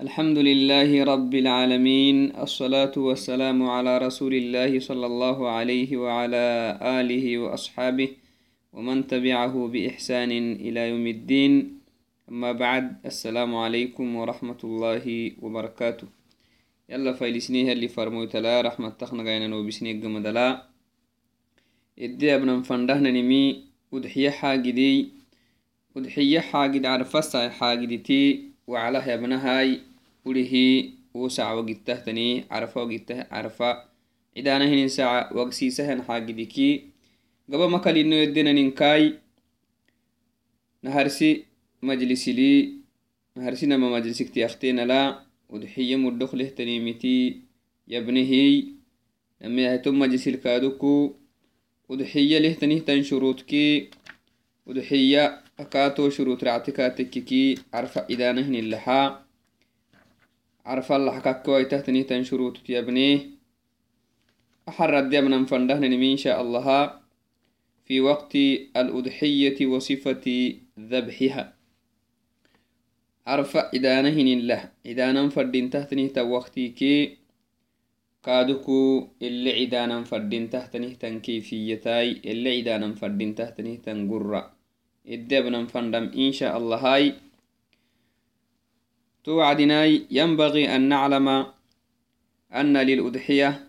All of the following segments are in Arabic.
الحمد لله رب العالمين الصلاة والسلام على رسول الله صلى الله عليه وعلى آله وأصحابه ومن تبعه بإحسان إلى يوم الدين. أما بعد السلام عليكم ورحمة الله وبركاته. يلا فايلسنيه اللي فرموت لا رحمة تخنا غينا وبسنيه قمدلا. إدي أبنا فندهنا نمي ودحية حاجدي ودحية حاجد عرفة حاجدتي وعلى يبنهاي ولهي وسع وقتهتني عرفة وقته عرفة. عدانا هنين ساعة وقسيسهن حاجدكي قبا مكال إنو يدنا ننكاي نهرسي مجلسي لي. نهرسي نما مجلسك تيختين لا ودحية مدخله تنيمتي يبنهي. لما يهتم مجلس الكادوكو ودحية له تنيه تن شروطكي ودحية أكاتو شروط رعتكاتككي عرفة إدانهن اللحا. عرفة الله حكاكوي تهتني تن شروط تيبنيه أحرد ديبنا فندهن إن شاء الله. في وقت الأضحية وصفة ذبحها. عرفة إدانهن الله إدانا فردين تهتني توقتي كي. كادوكو اللي عدانا فردين تهتنه تن كيفيتاي. اللي عدانا فردين تهتنه تن قرّة. إدبنا فندم إن شاء الله هاي. توعدناي ينبغي أن نعلم أن للأضحية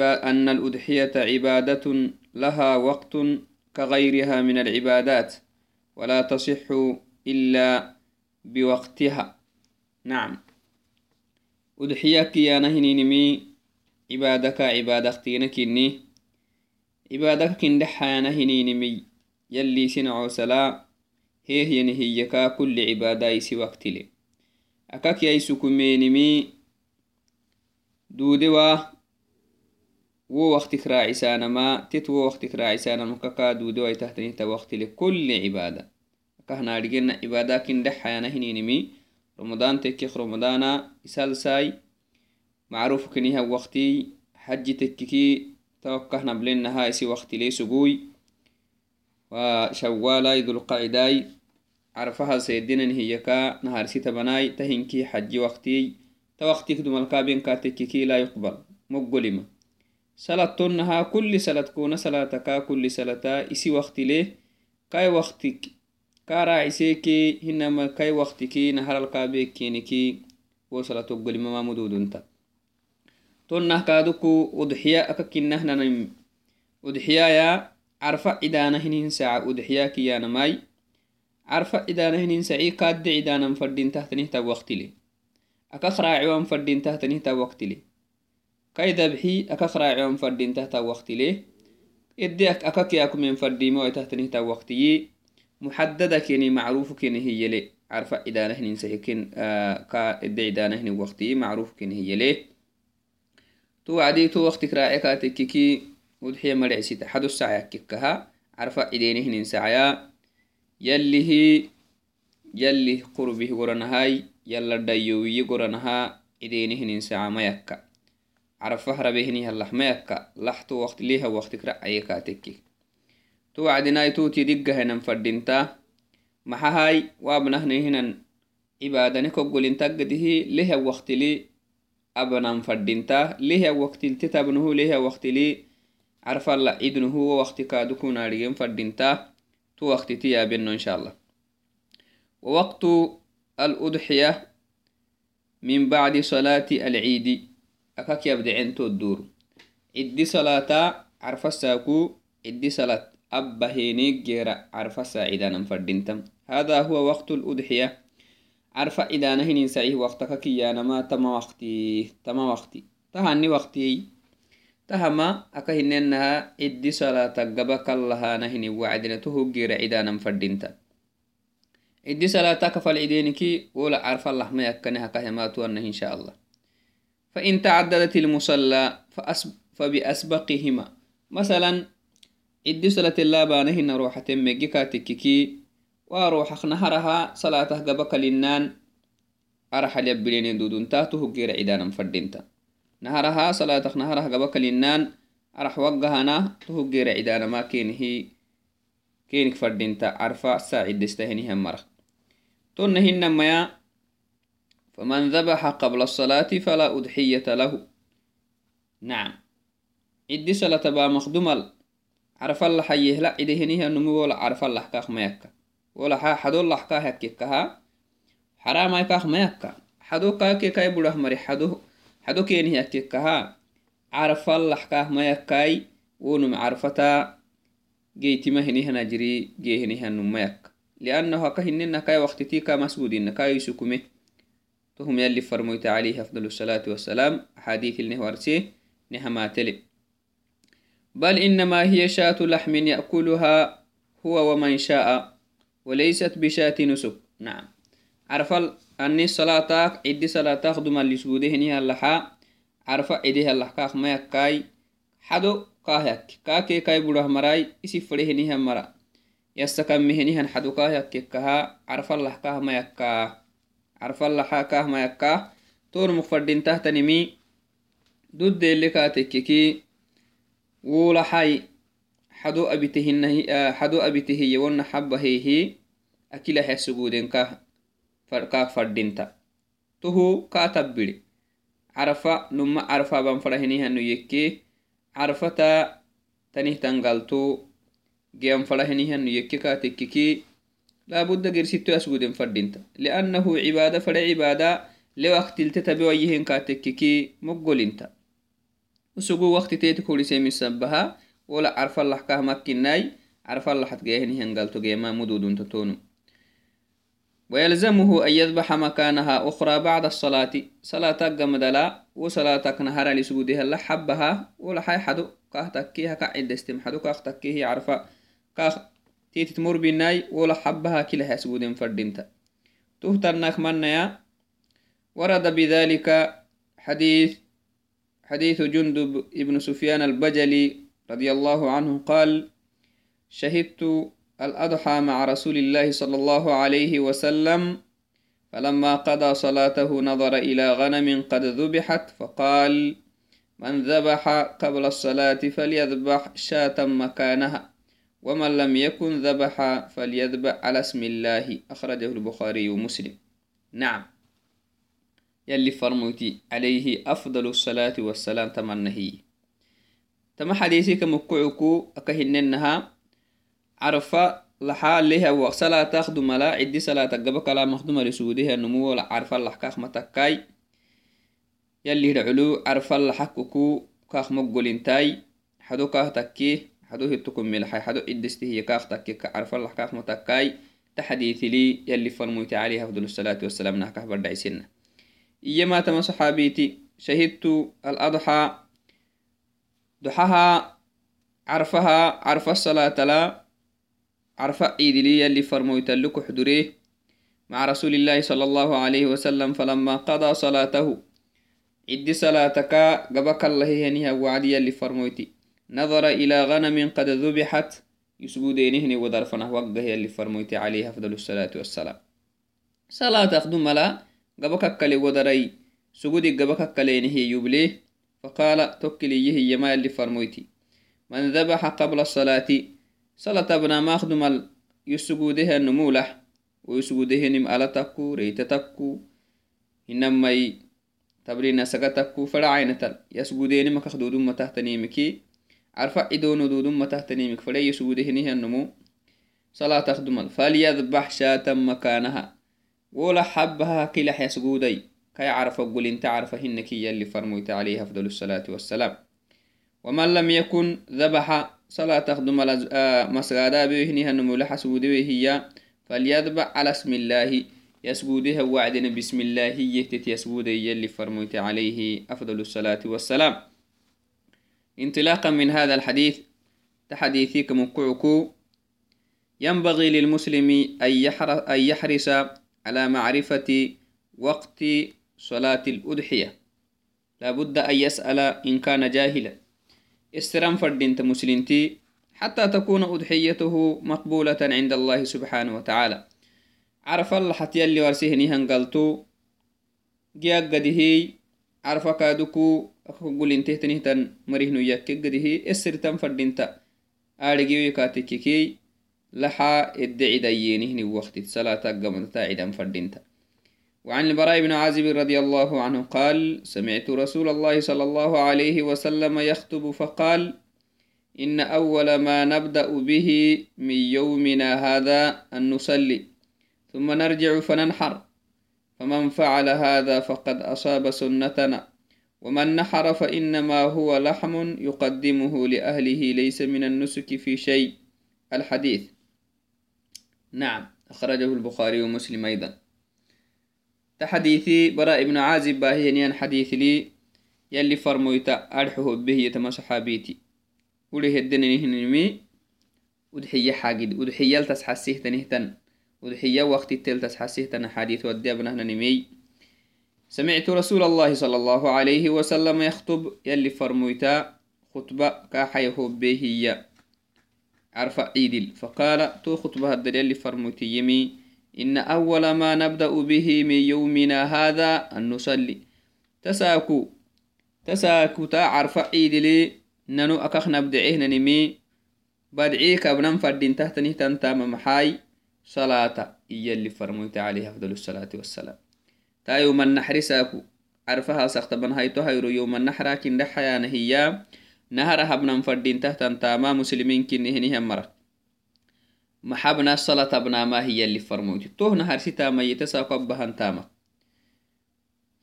أن الأضحية عبادة لها وقت كغيرها من العبادات ولا تصح إلا بوقتها. نعم. أضحيك يا نهنينمي عبادك عبادك تينكني عبادك كندحا يا نهنينمي يلي سنعو سلا هيه ينهيكا كل عبادة يسي وقت لي أكاك يسكو مينمي duudewai tahtanihta waktile kulli cibaada akahnaadhigena cibaadakin dhexayana hininimi ramadan tekkek ramadana isalsai macruuf kiniha waktiy xaji tekkiki tawakkahnablinaha isi waktile sugui وشوالاي ذو القعداي عرفها سيدنا هيكا نهار سيتا بناي تهنكي حج وقتي كل كون صلاتك كل صلاة إسي وقت ليه كاي وقتك كارا عسيكي هنما كاي وقتك نهار الكابي كينكي وصلاة قلمة ما. مدود انت تنها كادوكو أضحياء أككنه ننم أضحياء يا عرفة إدانة هنين ساعة ودحياك يا نماي عرفة إدانة هنين ساعي كاد إدانة فردين تحت نهتا carfa cidaana hininsaca udexyaakiyaanamai carfa cidaana hininsacii kaadde cidaanan fadhintahtanihtab waqtile akak raaciwan fadhintahtanihtab waktile kai dabxii akak raaciwan fadhintahtab waqtile edde akakiyakumen fadhiimoitahtanihtab waqtiyi muxadada keni macruufu kene hiyele carfa cidaana hininsahiken ka edde cidaana hinin waqtiyi hiyele tu wacdii tu waqtik raace kaatekikii mudxiya madhicsit hado sacayakkikaha carfa cidenehinin sacaya yallihi yallih qurbih goranahai yalla dhayowiyi goranaha cidenehinin saca mayakka carfa harabehini hallah mayakka laxto waqti liha waqtikracayekatekki to wacdinai tuuti diggahanan fadhinta maxahai waabnahnahinan cibaadane koggolintaggadihi leha waqtili abanan fadhinta leha waqtiltitabnuhu leha waqtili هو وقت كادوكو ناريين فردينتا تو وقت تيابنو إن شاء الله. ووقت الأضحية من بعد صلاة العيد. أكاك يبدأ عنتو الدور. إدي صلاة عرف الساكو إدي صلاة أبا هينيك جيرا عرف الساعدان فردينتم هذا هو وقت الأضحية. عرف إذا نهني سعيه وقتك كيانا ما تم وقتي تم وقتي. تهني وقتي. tahama aka hinenaha ciddi salatagaba kallahana hini wacdinatu hoggira cidanan fadhinta ciddi salata kafalcideniki wola carfa lahmay akkane hakahematuanah insha allah. Fain tacadadat ilmusalla fabiasbaqihima masalan ciddi salatillabana hina roxaten meggikatikiki waa roxak naharaha salatah gaba kalinnan araxalyabiline duduntaatu hoggira cidanan fadhinta نهرها صلاتك نهرها قبك لنان أرح وقهنا تهجير عدانا ما كينه كينك فردين عرفة ساعد دستهني هم مرخ. تون هن ميا فمن ذبح قبل الصلاة فلا أضحية له. نعم. عدي صلاة با مخدوم عرف الله حيه لا عدي هنيها النمو ولا عرف الله كاخ ما يكا ولا حدو الله كاه يككها حرام كاخ ما يكا حدو كاكي كاي بوله مري حدو. حدو كيني يككها عرف الله كاه ما يكاي ونم عرفتا جيتما هنيها نجري جي هنيها النمو يكا لأنه كهننا كاي وقت تيكا مسؤولين كاي يسكمه تهم يلي فرميت عليه أفضل الصلاة والسلام حديث النهوارسي نهما تلي بل إنما هي شاة لحم يأكلها هو ومن شاء وليست بشاة نسك نعم عرف أني صلاتك عدي صلاتك دم اللي سبوده نها اللحا عرف عديها اللحكاك ما يكاي حدو كاهيك كاكي كاي بوده مراي إسي فريه نها مرا يستكم مهنها حدو كاهيك كها عرف اللحكاه ما يكاه عرف اللحا كاه ما يكاه تور مفردين تحت نمي دود اللي كاتككي ولا حي حدو أبتهن حدو أبته ون حبه هي أكل حسبودن كا تهو كاتبري عرفة نما عرفة بان فرهني هنو يكي عرفتا تنه تنقلتو جيام فرهني هنو يكي كاتككي لابد قرسيتو أسبودن فردينتا لأنه عبادة فر عبادة لوقت التتبع يهن كاتككي مقلنتا usugu waqti teti kulisemisabbaha wala carfalah kah makkinai carfalahat geehni hengalto geema mududunta tonu. ويلزمه أن يذبح مكانها أخرى بعد الصلاة. صلاة قمدلا وصلاة نهار لسجودها لا حبها ولا حي حدو. كاه تكيها كعد استم حدو. كاه تكيه عرفا كاه تيت تمر بالناي ولا حبها كلها سجود فردينتا تهترناك من يا ورد بذلك حديث حديث جندب ابن سفيان البجلي رضي الله عنه قال شهدت الأضحى مع رسول الله صلى الله عليه وسلم فلما قضى صلاته نظر إلى غنم قد ذبحت فقال من ذبح قبل الصلاة فليذبح شاة مكانها ومن لم يكن ذبح فليذبح على اسم الله أخرجه البخاري ومسلم. نعم. يلي فرموتي عليه أفضل الصلاة والسلام تمنهي. تما حديثي كمكعكو أكهننها. عرفة لحال لها وصلاة تاخدو ملا عدي صلاة قبك لا مخدومة لسودها النمو عرفة لحكاخ متكاي. يلي رعلو عرفة لحككو كاخ مقول انتاي حدو كاه تكيه حدو هتكم ملحي. حدو عدستي كاخ تكيه عرفة لحكاخ متكاي. تحديث لي يلي فرموتي عليه أفضل الصلاة والسلام نحكاه بردعي سنة. إيما تما صحابيتي. شهدت الأضحى. ضحاها عرفها عرف الصلاة لا. عرف عيد لي اللي فرمويت لك حضريه مع رسول الله صلى الله عليه وسلم فلما قضى صلاته عد صلاتك قبك الله هنيها وعدي اللي فرمويتي. نظر إلى غنم قد ذبحت يسجدينهن وضرفنه وقه اللي فرمويتي عليه أفضل الصلاة والسلام. صلاة أخدم لا gaba kakkale wadarai sugudi gaba kakkalenihi yuble faqala tokkiliyihi yama yalli farmoyti man dhabaxa qabla salati salata bnamaakdumal yusugudehanumulah woyusugudehenim ala takku reita takku hinamai tabrina saga takku faracainatal yasgudenima kakduduma tahtanimiki عرفا عدون دودم متهتنيمك فلي يسودهنها النمو صلاة تخدم فليذبح شاة مكانها ولا حبها كلا حيسجودي كي عرف قول انت عرف هنك يلي فرميت عليه أفضل الصلاة والسلام ومن لم يكن ذبح صلاة تخدم آه، مسغادا بيهنها النمو حسودي هي فليذبح على اسم الله. يسجودها وعدنا بسم الله. يهتت يسجودي يلي فرميت عليه أفضل الصلاة والسلام. انطلاقا من هذا الحديث تحديثك مقعكو ينبغي للمسلم أن يحرص على معرفة وقت صلاة الأضحية. لابد أن يسأل إن كان جاهلا. استرام فردينت مسلمتي حتى تكون أضحيته مقبولة عند الله سبحانه وتعالى. عرف الله حتى يلي ورسيهني هنقلتو جياق قده عرف كادوكو أقول انته تنهتن مريهنو يكي قده استرتم فردينت آرقيو لحا إدعي ديينهن وقت صلاة قمدتا عدم فردينتا وعن البراء بن عازب رضي الله عنه قال سمعت رسول الله صلى الله عليه وسلم يخطب فقال إن أول ما نبدأ به من يومنا هذا أن نصلي ثم نرجع فننحر فمن فعل هذا فقد أصاب سنتنا ومن نحر فإنما هو لحم يقدمه لأهله ليس من النسك في شيء. الحديث. نعم أخرجه البخاري ومسلم أيضا. تحديثي براء بن عازب باهينيان حديث لي يلي فرمويتا أرحه به يتما صحابيتي ولي هدنني هنمي ودحية حاجد ودحية لتسحسيه تنهتن ودحية وقت التل تسحسيه تن حديث ودي أبنهن نمي. سمعت رسول الله صلى الله عليه وسلم يخطب يلي فرمويتا خطبة كاحيه به عرف عيدل. فقال تو خطبة الدل يلي فرموتي يمي. إن أول ما نبدأ به من يومنا هذا أن نصلي. تساكو. تساكو تا عرف عيدلي ننو أكخ نبدعيه ننمي بدعيك أبنان فردين تحتني تنتام محاي. صلاة. إيا اللي فرموت عليه أفضل الصلاة والسلام. تا يوم النحر ساكو. عرفها سختبن هايتو هيرو يوم النحر كن دحيان هي نهر هبنا فردين تحتن تاما مسلمين كن هنهم مرك محبنا الصلاة بنا ما هي اللي فرموت توه نهر ستا ميت ساكو أبهن تاما.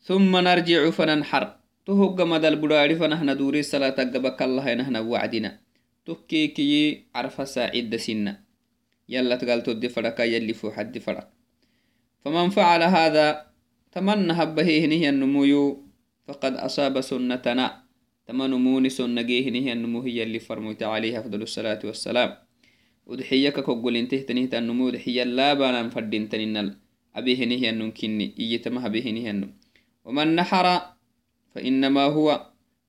ثم نرجع فننحر. توه قمد البراري فنحن دوري الصلاة قبك الله نحن وعدنا. تكيكي عرف ساعد سنة. يلا تقال تدي فرقا يلي فو حد فرق. فمن فعل هذا تمنى هبه هنه النمو. فقد أصاب سنتنا. تمنموني سنجيه هنه النمو. هي اللي فرموت عليه أفضل الصلاة والسلام. ودحيك كقول انته تنيه النمو دحيا لا بانا فردين تنين أبي هنه النم كني إيتما به هنه النم ومن نحر فإنما هو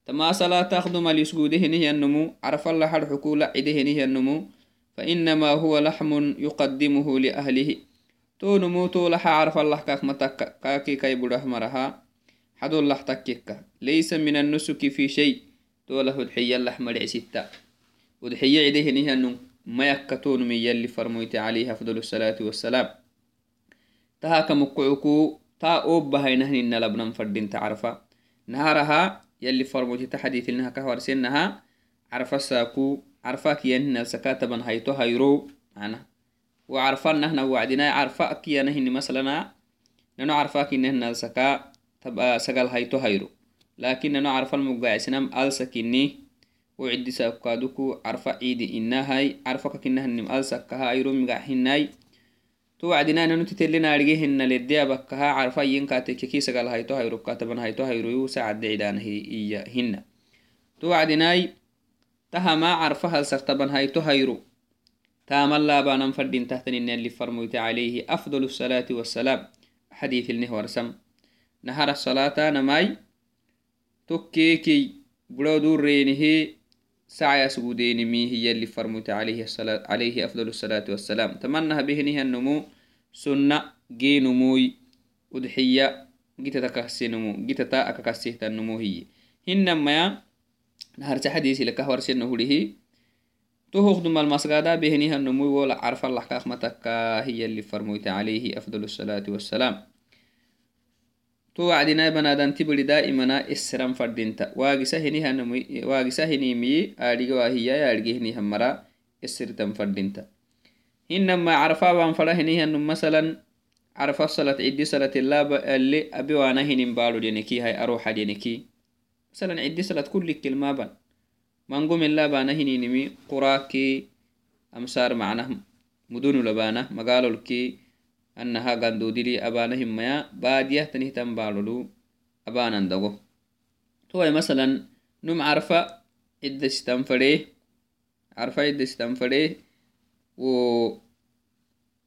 تما صلاة تخدم اليسجود هنه النمو عرف الله حد حكولة عده هنه النمو فإنما هو لحم يقدمه لأهله تو نمو تو لحا ما يكتون من يلي فرميت عليه أفضل الصلاة والسلام. تهاك مقعكو تا أوبها ينهن لبنا فردين تعرفا. نهارها يلي فرموتي تحديث لنها كهور سنها عرفا ساكو عرفاك ينهن سكاتبا هيتو هيرو. أنا. وعرفا نهنا وعدنا عرفاك ينهن مثلا ننو عرفاك ينهن سكا تبقى سقال هيتو هيرو. لكن ننو عرفا المقاعسنام ألسكني وعدي ساكادوكو عرفا عيدي إنا هاي عرفاك كنهن ألسكها هيرو مقاحناي to wacdinana nuti tellinarigehina leddeya bakkaha carfa yinkatekeki sagal hayto hayro kataban hayto hayroyu sacadde cidana iya hina to wacdinai tahama carfa halsaktaban hayto hayro تامل لابانا فردين تحت اللي فرموت عليه أفضل الصلاة والسلام حديث النه ورسم نهار الصلاة نماي تكيكي بلو دور رينه سعي سجودين مي هي اللي فرمت عليه الصلاة عليه أفضل الصلاة والسلام. تمنى بهنها النمو سنة جي نموي ودحية جيتا تكسي نمو جيتا تا أككسيه النمو هي. هنما يا نهار حديثي لك هورسي النهوله تهوخ دم المسجدة بهنها النمو ولا عرف الله كاخمتك هي اللي فرموت عليه أفضل الصلاة والسلام. To wacdinai banadanti daa'imana isiran fadinta waagisa hinimiyi aadhiga waahiyai aadhigehinihan mara isirtan fadinta hinama carfaban fada hinihanum masalan carfa salat cidi salatilaba alle abi wana hinin baalo deneki hai aroxa deneki masalan cidi salat kulli kilmaban mangomilabana hininimi quraaki amsar macnah mudunulabana magaalolki annaha gandodili abana himmaya أنها قندو دلي أبانهم ميا بادية تنهتم بالولو أبانا دغو توي مثلا نم عرفة إد استنفري عرفة إد استنفري و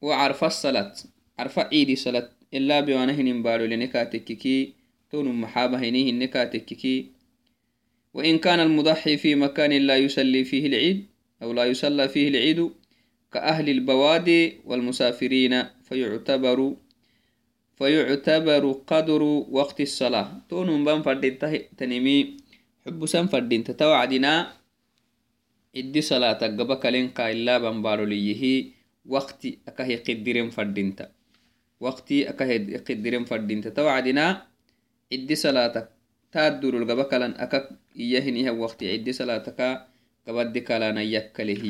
وعرفة الصلاة عرفة إيد صلاة. إلا بيوانهن بالو لنكاتككي تون محابهنيه النكاتككي وإن كان المضحي في مكان لا يصلي فيه العيد أو لا يصلى فيه العيد كأهل البوادي والمسافرين. فيعتبر فيعتبر قدر وقت الصلاة. تونم بان فردين تنمي حبسان فردين تتوعدنا إدي صلاة قبك لنقا إلا بان بارو ليه وقت أكهي قدرين فردين وقتي أكهد قدرين فردين تتوعدنا عدي صلاتك تادر القبكلا أكك إيهنها وقتي. عدي صلاتك قبد كلانا يكله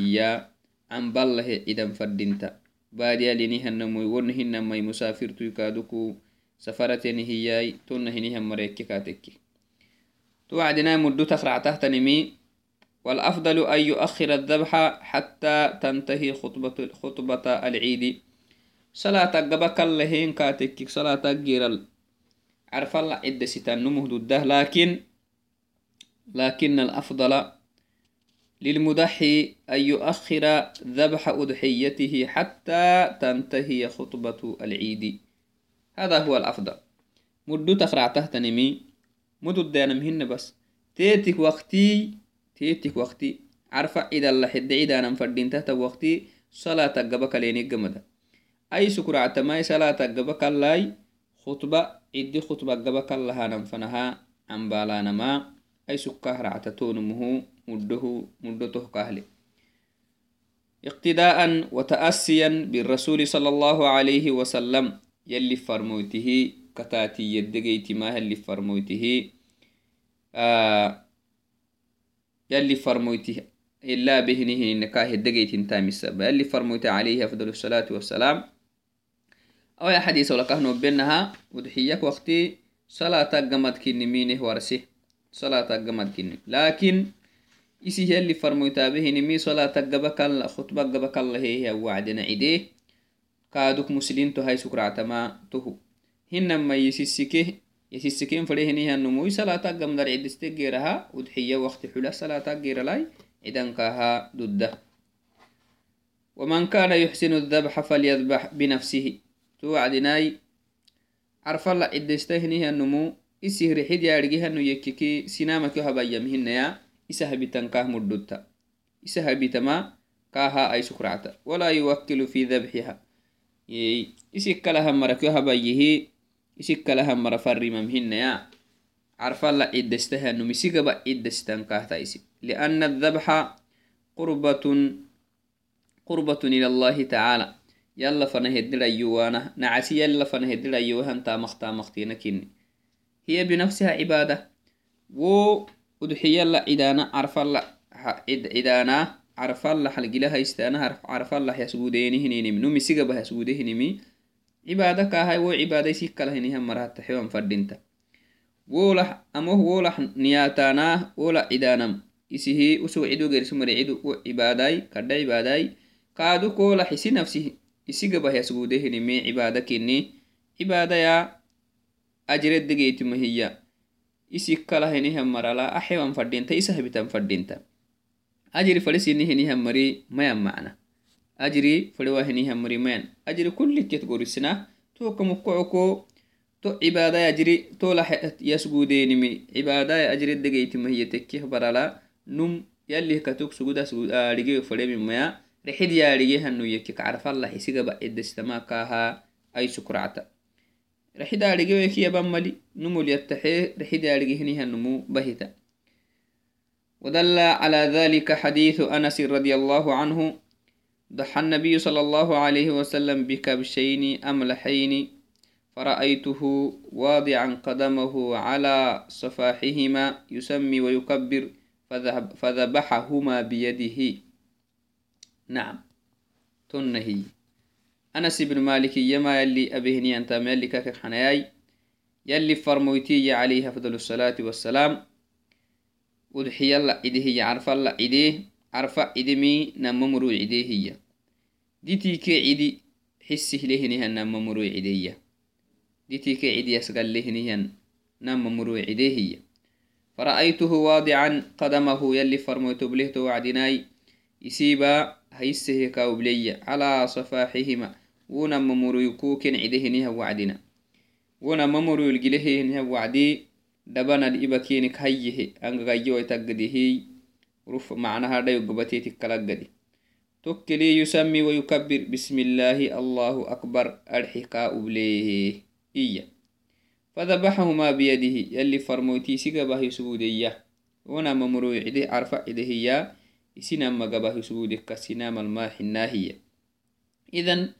عن بالله إذا فردينتا ونهن مي مسافر تيكادوكو سفرتين هي تنهنها مريكي كاتكي توعدنا مدو تخرع تحت نمي والأفضل أن يؤخر الذبح حتى تنتهي خطبة خطبة العيد صلاة قبك اللهين كاتك صلاة جيرل عرف الله عدة ستان نمه لكن لكن الأفضل للمضحي أن يؤخر ذبح أضحيته حتى تنتهي خطبة العيد. هذا هو الأفضل. مدو تخرع تحت نمي. مدو مهن بس. تيتك وقتي. تيتك وقتي. عرفة إذا الله حد عيدانا فردين تحت وقتي. صلاة قبك ليني قمدا أي سكر عتماي صلاة قبك الله. خطبة. إدي خطبة قبك الله ننفنها عن بالانا ما أي سكه رعتتونمه مده مدته كهلي اقتداء وتأسيا بالرسول صلى الله عليه وسلم يلي فرموته كتاتي يدقيت ما اللي فرموته آه يلي فرموته إلا بهنه النكاه الدقيت تام السبب. يلي فرموته عليه أفضل الصلاة والسلام. أو يا حديث ولا كهنو بينها ودحيك وقتي صلاة قمت كني مينه ورسه صلاة قمت كني. لكن isi yalli farmoytaabehinimi solata gabakalla khutba gabakallaheya wacdena cidee kaaduk muslinto hay sukractama tohu hinama yisisike yasisiken fadehinihanumui salata gamdar cidiste geeraha udxiya waqti xula salata geeralai cidankaha dudda ومن كان يحسن الذبح فليذبح بنفسه توعدناي عرف الله عدستهنها النمو إسهر حد يارجيها إنه يككي سنامك هبايمهن يا isa habitan kah mudutta isa habitama kaha ay sukracta walaa yuwakkilu fi dabxiha isikkalahamara kyo habayihi isikkalahamara farrimamhinaya carfalla ciddestahanum isigaba ciddestan kahta isi lianna adhabxa qurbatun qurbatun ila allahi tacaala yalla fana hedirayowana nacasi yalla fana hedirayowahan tamaq taamaqtina kinni hiya binafsiha cibaada wo udxiya la cidaana carfalacidaanaa carfallaxal gilahaistana carfallahyasguudeenihininim numisigabahasguudehinimi cibaada kaahay wo cibaaday sikkalahiniha marata xewan fadhinta. Wolax amoh wolax niyaataanaa wola cidaanam isihi usog cidu gersu mare cidu wo cibaadaay kadha cibaadaay. Kaadu koolax isi nafsi isigabahasguudehinimi cibaada kinni cibaadaya ajredegeytimahiya isikkala hinihan marala axewan fadinta isa habitan fadinta ajiri fadisini hinihan mari mayan macna ajiri fadiwa hinihan mari mayan ajiri kulliket gorisina toka mukocoko to cibaadai ajiri tola yasgudenimi cibaadai ajiri degeytimahiya tekkih barala num yalih katuk suguda adige fademi maya rexid yaadigehannu yekik carfallah isigaba edestama kaha ay sukracta رحدارجيكيبملي نمو ليتحي رحدارجهنها النمو بهتا ودل على ذلك حديث أنس رضي الله عنه ضحى النبي صلى الله عليه وسلم بكبشين أملحين فرأيته واضعا قدمه على صفاحهما يسمي ويكبر فذبحهما بيده. نعم. تنهي. أنس بن مالك يما يلي أبهني أنت مالي كاك حناياي يلي فرمويتي عليه أفضل الصلاة والسلام. ودحي الله إده هي عرف الله إده عرف إدمي نممرو إده هي. ديتي كي عدي حسه لهنها نممرو إديه ديتي كي عدي يسقل لهنها نممرو إده هي. فرأيته واضعا قدمه يلي فرمويت بلهت وعدناي يسيبا هيسه كاوبلي على صفاحهما. Wona mamuruyu kuken cidehiniha wacdina wona mamuruyul gilehiniha wacdi dhabanad ibakenik hayyehe angagayyoy taggadihiy ruf macnaha dhayo gabatetik kalagadi tokkeli yusami wayukabir bismillahi allahu akbar arxi kaa ubleehe iya fadabaxahuma biyadihi yalli farmoytiisigabah sugudeya wona mamuruyu cide carfa cidehiya isinamagabah sugudeka sinamalmaa xinaahiya idan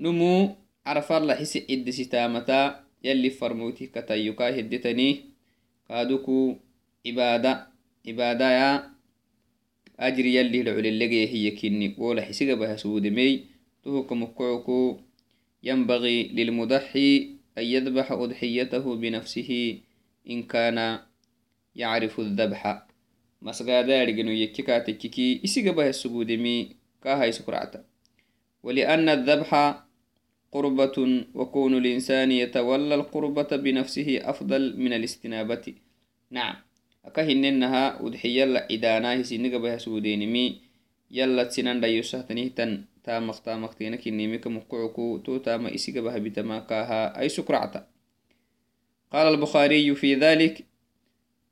numu carfalla xisi ciddisitaamata yalli farmoyti katayukaa hiddetanii kaaduku cibaada cibaadaya ajri yalli hidhaculellegee hiya kinni wola xisigabah suudemey tuhuka mukucuku ينبغي للمضحي أن يذبح أضحيته بنفسه إن كان يعرف الذبح مسغادا رجنو يكيكا تكيكي إسيغبه السجودمي كاهاي سكرعتا ولأن الذبح قربة وكون الإنسان يتولى القربة بنفسه أفضل من الاستنابة. نعم. أكهننها أضحية إدانا هسينك بها سودينمي يلا تسنان دا يسهتنه تن. تامق تامق تينك إنيمك مقعكو تو تام إسيك بها بتماكاها أي سكرعتا قال البخاري في ذلك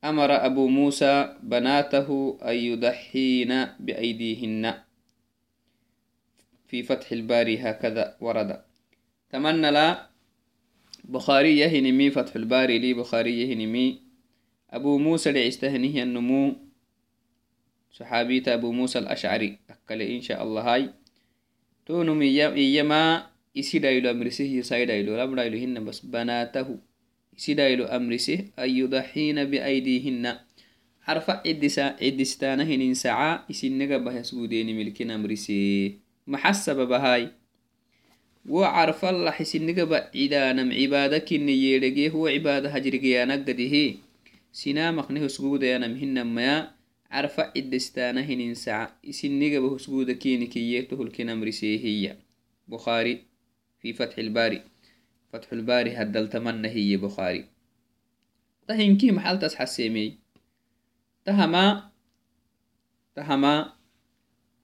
أمر أبو موسى بناته أن يضحين بأيديهن. في فتح الباري هكذا ورد. تمنى لا. بخاري يهنمي فتح الباري لي. بخاري يهنمي أبو موسى لعستهنه النمو. صحابية أبو موسى الأشعري. أكل إن شاء الله هاي. تونم إيما إسي دايلو أمرسيه يساي دايلو. لا دايلو هن بس بناته. إسي دايلو أمرسيه أن يضحين بأيديهن. عرفة عدسا عدستانا هنين ساعة إسي نقبه يسقودين ملكين أمرسيه محسب بهاي. وعرف الله حسنك بعيدا نم عبادة كن يلقي هو عبادة هجرك يا نقده سنا مقنه سجود نم هن ما عرف هن ساعة سنك به سجود كين كيته الكنم هي. بخاري في فتح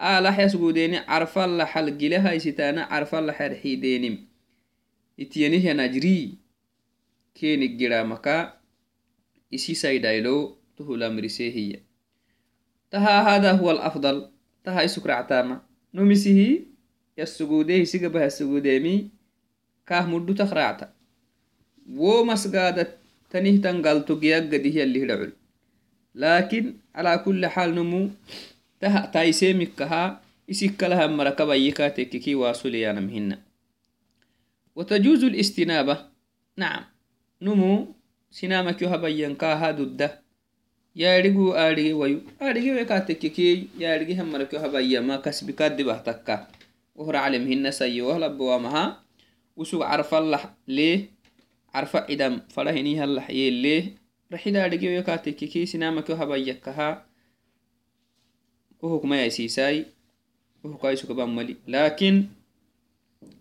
alaxasgudeeni carfa laxal gilaha isitaana carfa laxar xidenim itiyanihanajri keni giramaka isi saydhailo tuhulamisehiya taha hada huwa alafdal taha isukractama nomisihi yasugudehi sigabahasugudeemi kaah muddu takracta wo masgaada tanihtan galto giyaggadih laakin ala kuli xaal nomu taisemikaha isikkalaha marakabayika tekiki wasuliyanamhina وتجوز الاستنابة نعم نمو سنامك يهبينكاها ضده yaarigu aarige wayu aarige wekatekeki yaarige hamarake habayama kasbikadibah takka wohra calemhina saye wahlabawamaha usug carfalah lee carfa cidam fadahinihalah yelee raxida aarige wekatekeki sinamake habayakaha uhuk mayaysiisai uhukaisukaban mali lakin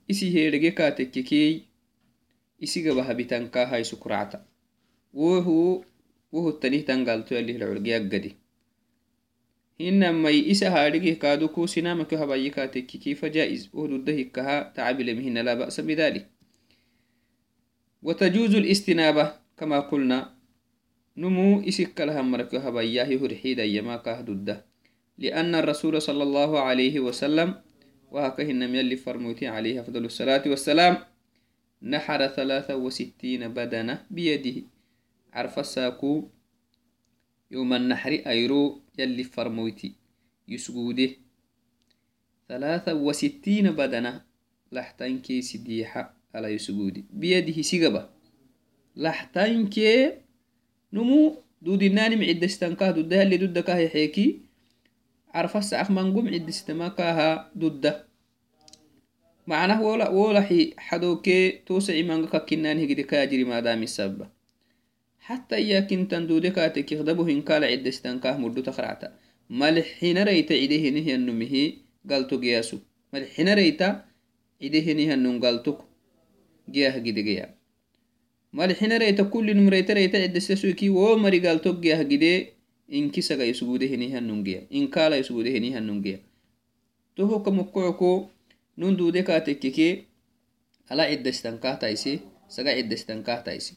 isi herege katekkekey isigaba habitanka haisukuracta wohu wohutanihtan galto yalihlcolgeyaggadi hinamai isa haadhigih kaaduku sinamaki habayi katekkeki fajaiz wohdudda hikkaha tacabilemihina la ba'sa bidalik وتجوز الاستنابة كما قلنا نمو إسك لها مركو هباياه هرحيدا يما كهدده لأن الرسول صلى الله عليه وسلم وهكهن يلي فرموتي عليه أفضل الصلاة والسلام نحر ثلاثة وستين بدنة بيده. عرف الساكو يوم النحر أيرو يلي فرموتي يسجوده. ثلاثة وستين بدنة لحتين كي سديحة على يسجودي بيده سيقبة لحتين كي نمو دود الناني معد استنكاه دودها اللي دودك هي حيكي عرفس أخمنقوم عد استماكاها ضده معناه ولا ولا حي حدوكي توسع مانغا كنان هجري كاجري ما دام السبب حتى إياك إن تندودك أتك يخدبه إن قال عد استنكاه مردو تخرعتا ملحين ريت عده نهي النمه قالتو قياسو ملحين ريت عده نهي النم قالتو جياه جد جياه ملحين ريت كل نمريت ريت عد استسوكي ومري قالتو جياه جده inkisaga isugudeheniha nungeya inkala isugudeheniha nungeya toho kamukkoyoko nun duude kaatekkeke ala ciddaistankaahtaise saga ciddaistankaahtaise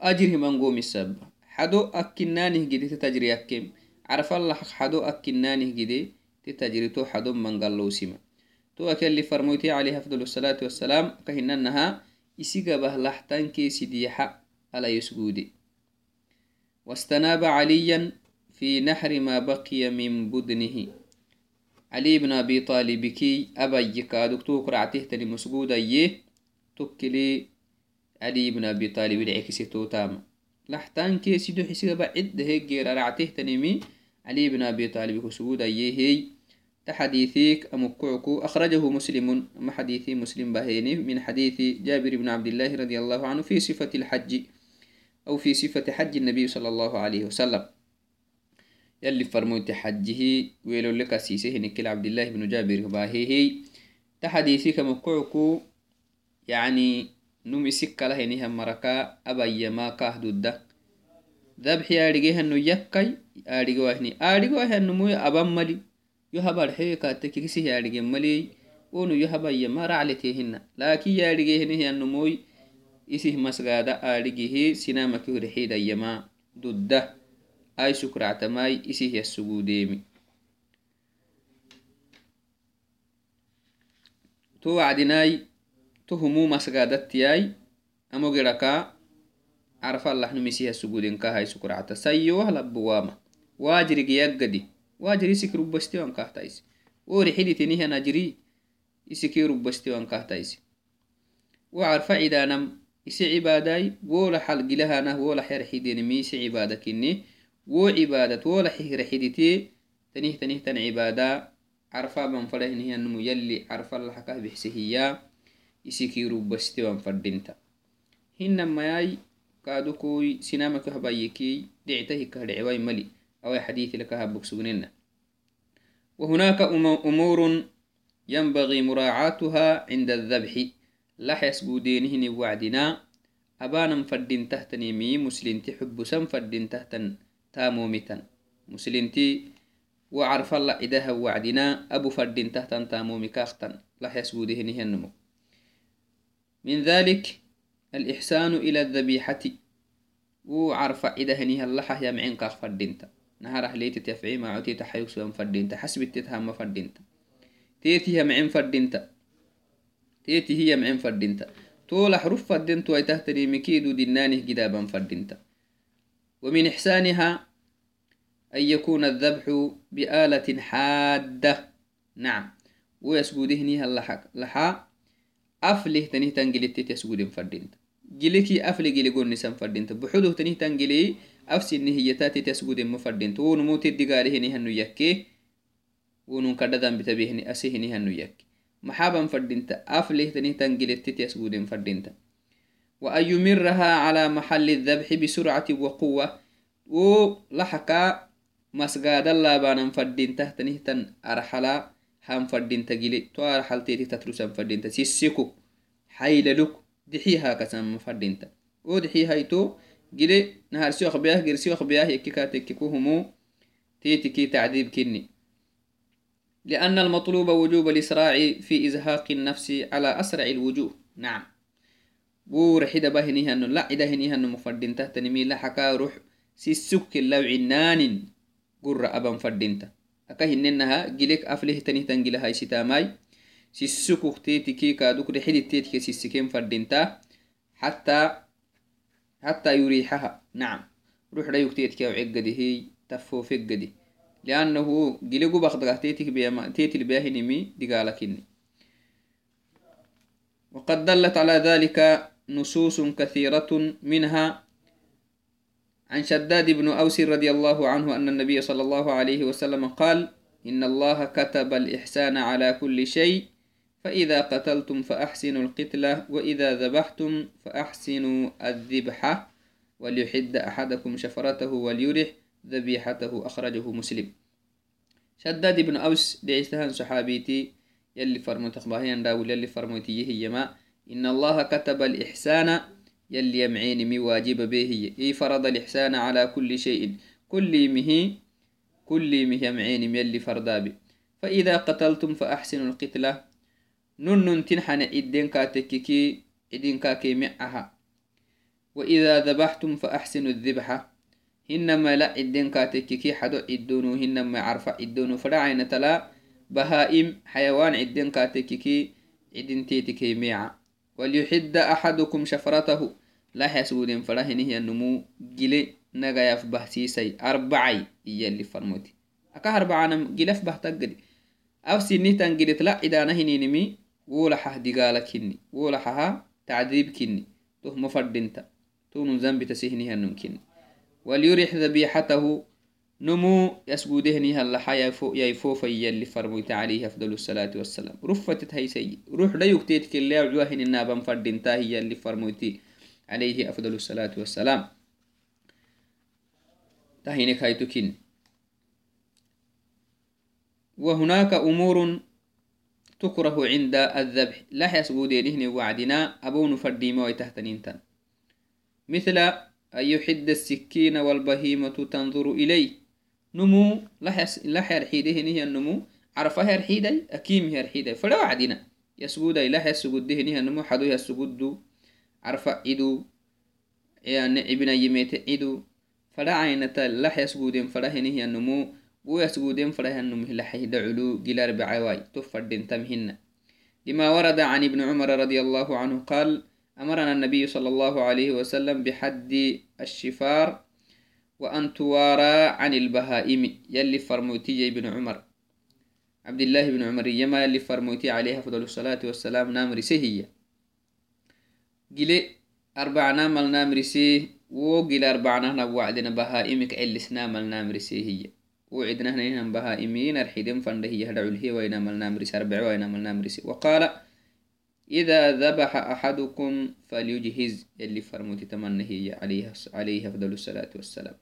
ajir himangomisaba hado akkinaanih gide te tajri yakke carfallah hado akkinaanih gide te tajri to hado mangalloosima to akelli farmoyti alayhi afdalu salaatu wassalaam kahinannaha isigabah lahtankeesidiyaxa ala yesguude wastanaaba caliyan في نحر ما بقي من بدنه. علي بن أبي طالب كي أبيك دكتور قرعته تني مسجودة يه تكلي علي بن أبي طالب العكسي توتام. لحتان كي سيدو حسيقى بعد هيك رعته تنمي علي بن أبي طالب مسجودة يه تحديثيك أمكعكو أخرجه مسلم. أما حديثي مسلم بهيني من حديث جابر بن عبد الله رضي الله عنه في صفة الحج أو في صفة حج النبي صلى الله عليه وسلم. yali farmoyte xajihi welole kasise hinikil cabdilahi bnu jabir bahehi ta xadisikamkoku yani num isikkala henihan maraka abayyamakahdudda dabxi aadhigehano yakkai aadhigewahni aadhigewahanumuy aban mali yo habarxeekate kikisih aadhigen mali onu yo habayyama racletehina laakin yaadhigehenihanumuy isih masgaada aadhigihi sinamakihrexidayama dudda ay sukractamai isih yassugudeemi to wacdinai to humu masgadattiyai amo giraka carfalahnum isih yassugudenkahay sukracta sayyoah labbuwama wajirigi yaggadi wajir isik rubbastiwan kahtais worixiditinihan ajiri isiki rubbastiwan kahtais وعرف عدانم isi cibaadai wola xalgilahanah wola xerxidenimi isi cibaada kini وعبادة ولا حير حديتي تنيه تنيه تن عبادة عرفا بنفله إن هي النمو يلي عرفا الحكا بحسهيا يسيكيرو بستي بنفردينتا هنا ما ياي كادوكوي سينما كهبايكي دعته كهدعواي ملي أو حديث لك هبوكسوننا وهناك أمور ينبغي مراعاتها عند الذبح لحس بودينهن وعدنا أبانا مفردين تهتني مي مسلين تحب سنفردين تهتن fadin tahtan taamomitan muslinti wacarfala cidaha wacdina abu fadin tahtan taamomi kaaktan laxyas guudehinihianmo من ذلك الإحسان إلى الذبيحة. وعرف عده هنيها اللحة يمعين قاق فردينتا نهار أهليتي تفعي ما عتي تحيوك سوان فردينتا حسب التتهم فردينتا تيتي يمعين فردينتا تيتي هي معين فردينتا طول حروف فردينتو أي تهتري مكيدو دنانه جدابا فردينتا ومن إحسانها أن يكون الذبح بآلة حادة. نعم. ويسجودهني اللحق لحا. أفله تنيه تنجلي تسجود فردينتا جلكي أفله جلي قول نسان فردينتا بحوده تنيه تنجلي أفسي النهيتات تسجود مفردينتا ونموت الدقاله نهنو يكي ونون كددان بتبيهني أسيهني هنو يكي محابا فردينتا أفله تنهتن قلتت يسجودين فردينتا وأن يمرها على محل الذبح بسرعة وقوة. ولحكا مسجاد الله بانا فردينتا تنهتن أرحلا هم فردينتا قلي تو أرحل تيتي تترسن فردينتا سيسيكو. حيللك دحيها كسم فردينتا ودحيها يتو قلي نهار سيوخ بياه قل سيوخ بياه يكيكاتككو همو. تيتي كي تعذيب كني لأن المطلوب وجوب الإسراع في إزهاق النفس على أسرع الوجوه. نعم. بور حدا بهنيها أنه لا إذا هنيها أنه مفردين تحت نمي لا حكا روح سيسك لو عنان قر أبا مفردين أكاهن إنها جلك أفله تنه تنجل هاي ستاماي سيسك اختيتي كي كادوك رحيد التيتك سيسكين فردين حتى حتى يريحها نعم روح لا يكتيتك وعقده هي تفو فقدي لأنه جلقوا بخدقه تيتي بيما تيتي الباهنمي دقالكني وقد دلت على ذلك نصوص كثيرة منها عن شداد بن أوس رضي الله عنه أن النبي صلى الله عليه وسلم قال إن الله كتب الإحسان على كل شيء فإذا قتلتم فأحسنوا القتلة وإذا ذبحتم فأحسنوا الذبحة وليحد أحدكم شفرته وليرح ذبيحته أخرجه مسلم. شداد بن أوس دعيستهان صحابيتي يلي فرموت أخباهيان داول يلي فرموتي هي إن الله كتب الإحسان يلي يمعين مي واجب به. إي فرض الإحسان على كل شيء. كل مه كل مه يمعين يلي فردابي فإذا قتلتم فأحسنوا القتلة. نن تنحن إدين كاتككي إدين كاكي معها وإذا ذبحتم فأحسنوا الذبحة هنما لا عدين كاتككي حدو عدونو هنما عرفة عدونو فلا عين تلا بهائم حيوان عدين كاتككي عدين تيتكي ميعا وليحد أحدكم شفرته. لا حسودين فلا هنه النمو جلي نغايف بحسيسي أربعي. اللي فرموتي. أكا أربعة جلف بحتقدي أو سنة تنجلت لا إدانا هنينمي وولحه دقالك هني وولحها تعذيب كني. تهم فردنت تون ذنب تسهنها نمكن وليرح ذبيحته. نمو يسجودهني هلا حيا فوق يفوف يلي فرميت عليه أفضل الصلاة والسلام. رفتت هي سي روح لا يكتيت كلا عجوهن النابا فردنتا هي اللي فرميت عليه أفضل الصلاة والسلام. تهينك هيتكين وهناك أمور تكره عند الذبح. لا يسجودينهن وعدنا. أبون فرديما ويتهتنين مثل أن يحد السكين والبهيمة تنظر إليه. نمو لا يرحيده هي النمو. عرفها يرحيده أكيم يرحيده فلا وعدنا يسجود لا يسجود هي النمو. حدو يسجود عرف عدو يعني ابن يميت عدو فلا عينة لا يسجود فلا هي النمو. ويسجودين فرهن مهلحه دعلو جلار بعواي. تفردين تمهن. لما ورد عن ابن عمر رضي الله عنه قال أمرنا النبي صلى الله عليه وسلم بحد الشفار وأن توارى عن البهائم يلي فرموتي ابن عمر. عبد الله بن عمر يما يلي فرموتي عليه أفضل الصلاة والسلام نامري سهية جلي أربع نامل نامري سيه وقل أربع نهنا وعدنا بهائمك علس نامل نامري سهية وعدنا هنا بهائمين أرحيدين فنده يهدعو الهي وين ملنا مرس أربع وين ملنا مرس وقال إذا ذبح أحدكم فليجهز اللي فرموت تمنه عليه عليه أفضل الصلاة والسلام.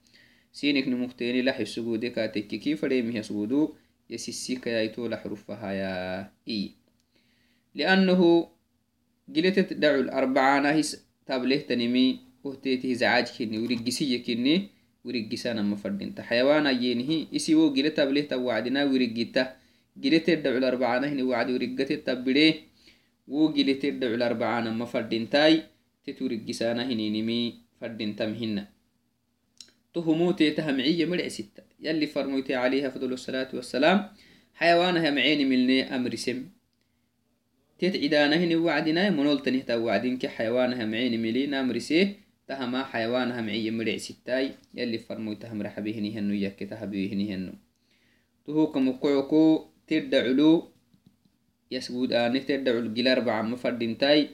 سينك نمختيني لح السجود كاتك كيف ريمه سجودو يسسيك يايتو لحرفها يا إي لأنه قلت دعو الأربعة ناهس تابله تنمي وهتيته زعاج كني ورقسية كني wirigisana mafadinta xayawana yenihi isiwo gile tablehta wacdina wirigita giletedhacul arbacanahini wacdi wirigateta bide wo giletedhacul arbacana mafadintai tet wirigisana hininimi fadintamhina تهموتي تهمعية مرع ستة. يلي فرموتي عليها فضل الصلاة والسلام حيوانها معين ملني أمر سم. تتعدانهن وعدنا منولتنه توعدين كحيوانها معين ملين أمر سيه تهما حيوان همعي مرع ستاي. يلي فرموي تهم رحبيهني هنو يك تهبيهني هنو تهوك مقعكو ترد علو. يسجود آنه ترد علو جلار بعم مفردنتاي.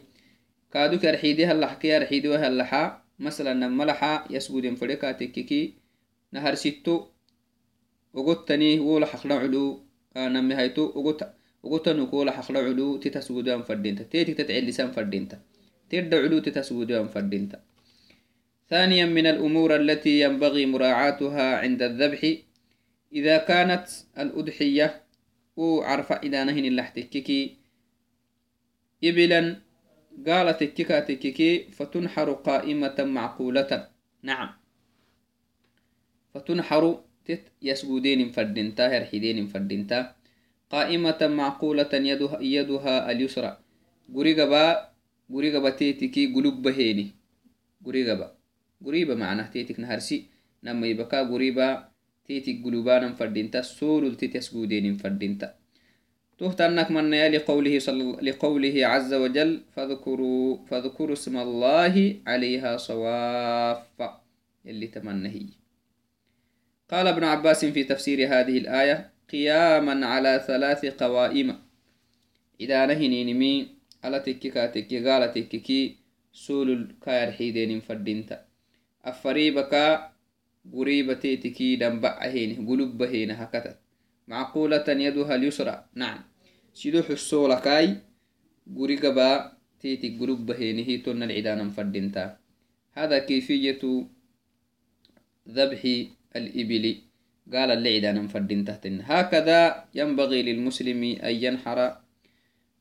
كادو كرحيدي هلا حكي رحيدي وهلا حا. مثلا نملحا يسجود انفريكا تككي نهر ستو وقتني ولا حقنا علو نمي هايتو وقت وقتنو كولا حقنا علو تتسجودان فردينتا. تيتي تتعلي لسان فردينتا. ترد علو تتسجودان فردينتا. ثانيا من الأمور التي ينبغي مراعاتها عند الذبح إذا كانت الأضحية وعرف إذا نهن اللحتككي إبلا قالت الككا تككي فتنحر قائمة معقولة. نعم. فتنحر تت يسجودين فردنتا هرحيدين فردنتا قائمة معقولة يدها, يدها اليسرى. قريقبا قريقبا تيتكي قلوب بهيني قريقبا قريبة معناه تيتك نهرسي. نما يبكى قريبة تيتك قلوبانا فردينتا. سول تيتس قودين فردينتا. تهتنك من لقوله صلى لقوله عز وجل فاذكروا فاذكروا اسم الله عليها صواف اللي تمنهي قال ابن عباس في تفسير هذه الآية قياما على ثلاث قوائم. إذا نهنينمي على تككا تكي قال تككي سول الكاير حيدين فردينتا afariibaka guriibateetiki damba'ahene gulubbahena hakatat macqulatan yaduha lyusra nacam sido xusoolakai guri gaba teetik gulubbahenihi tonna alcidanan fadinta hada kayfiyatu ذبح الإبل قال اللعدان فردين تحتن هكذا ينبغي للمسلم أن ينحر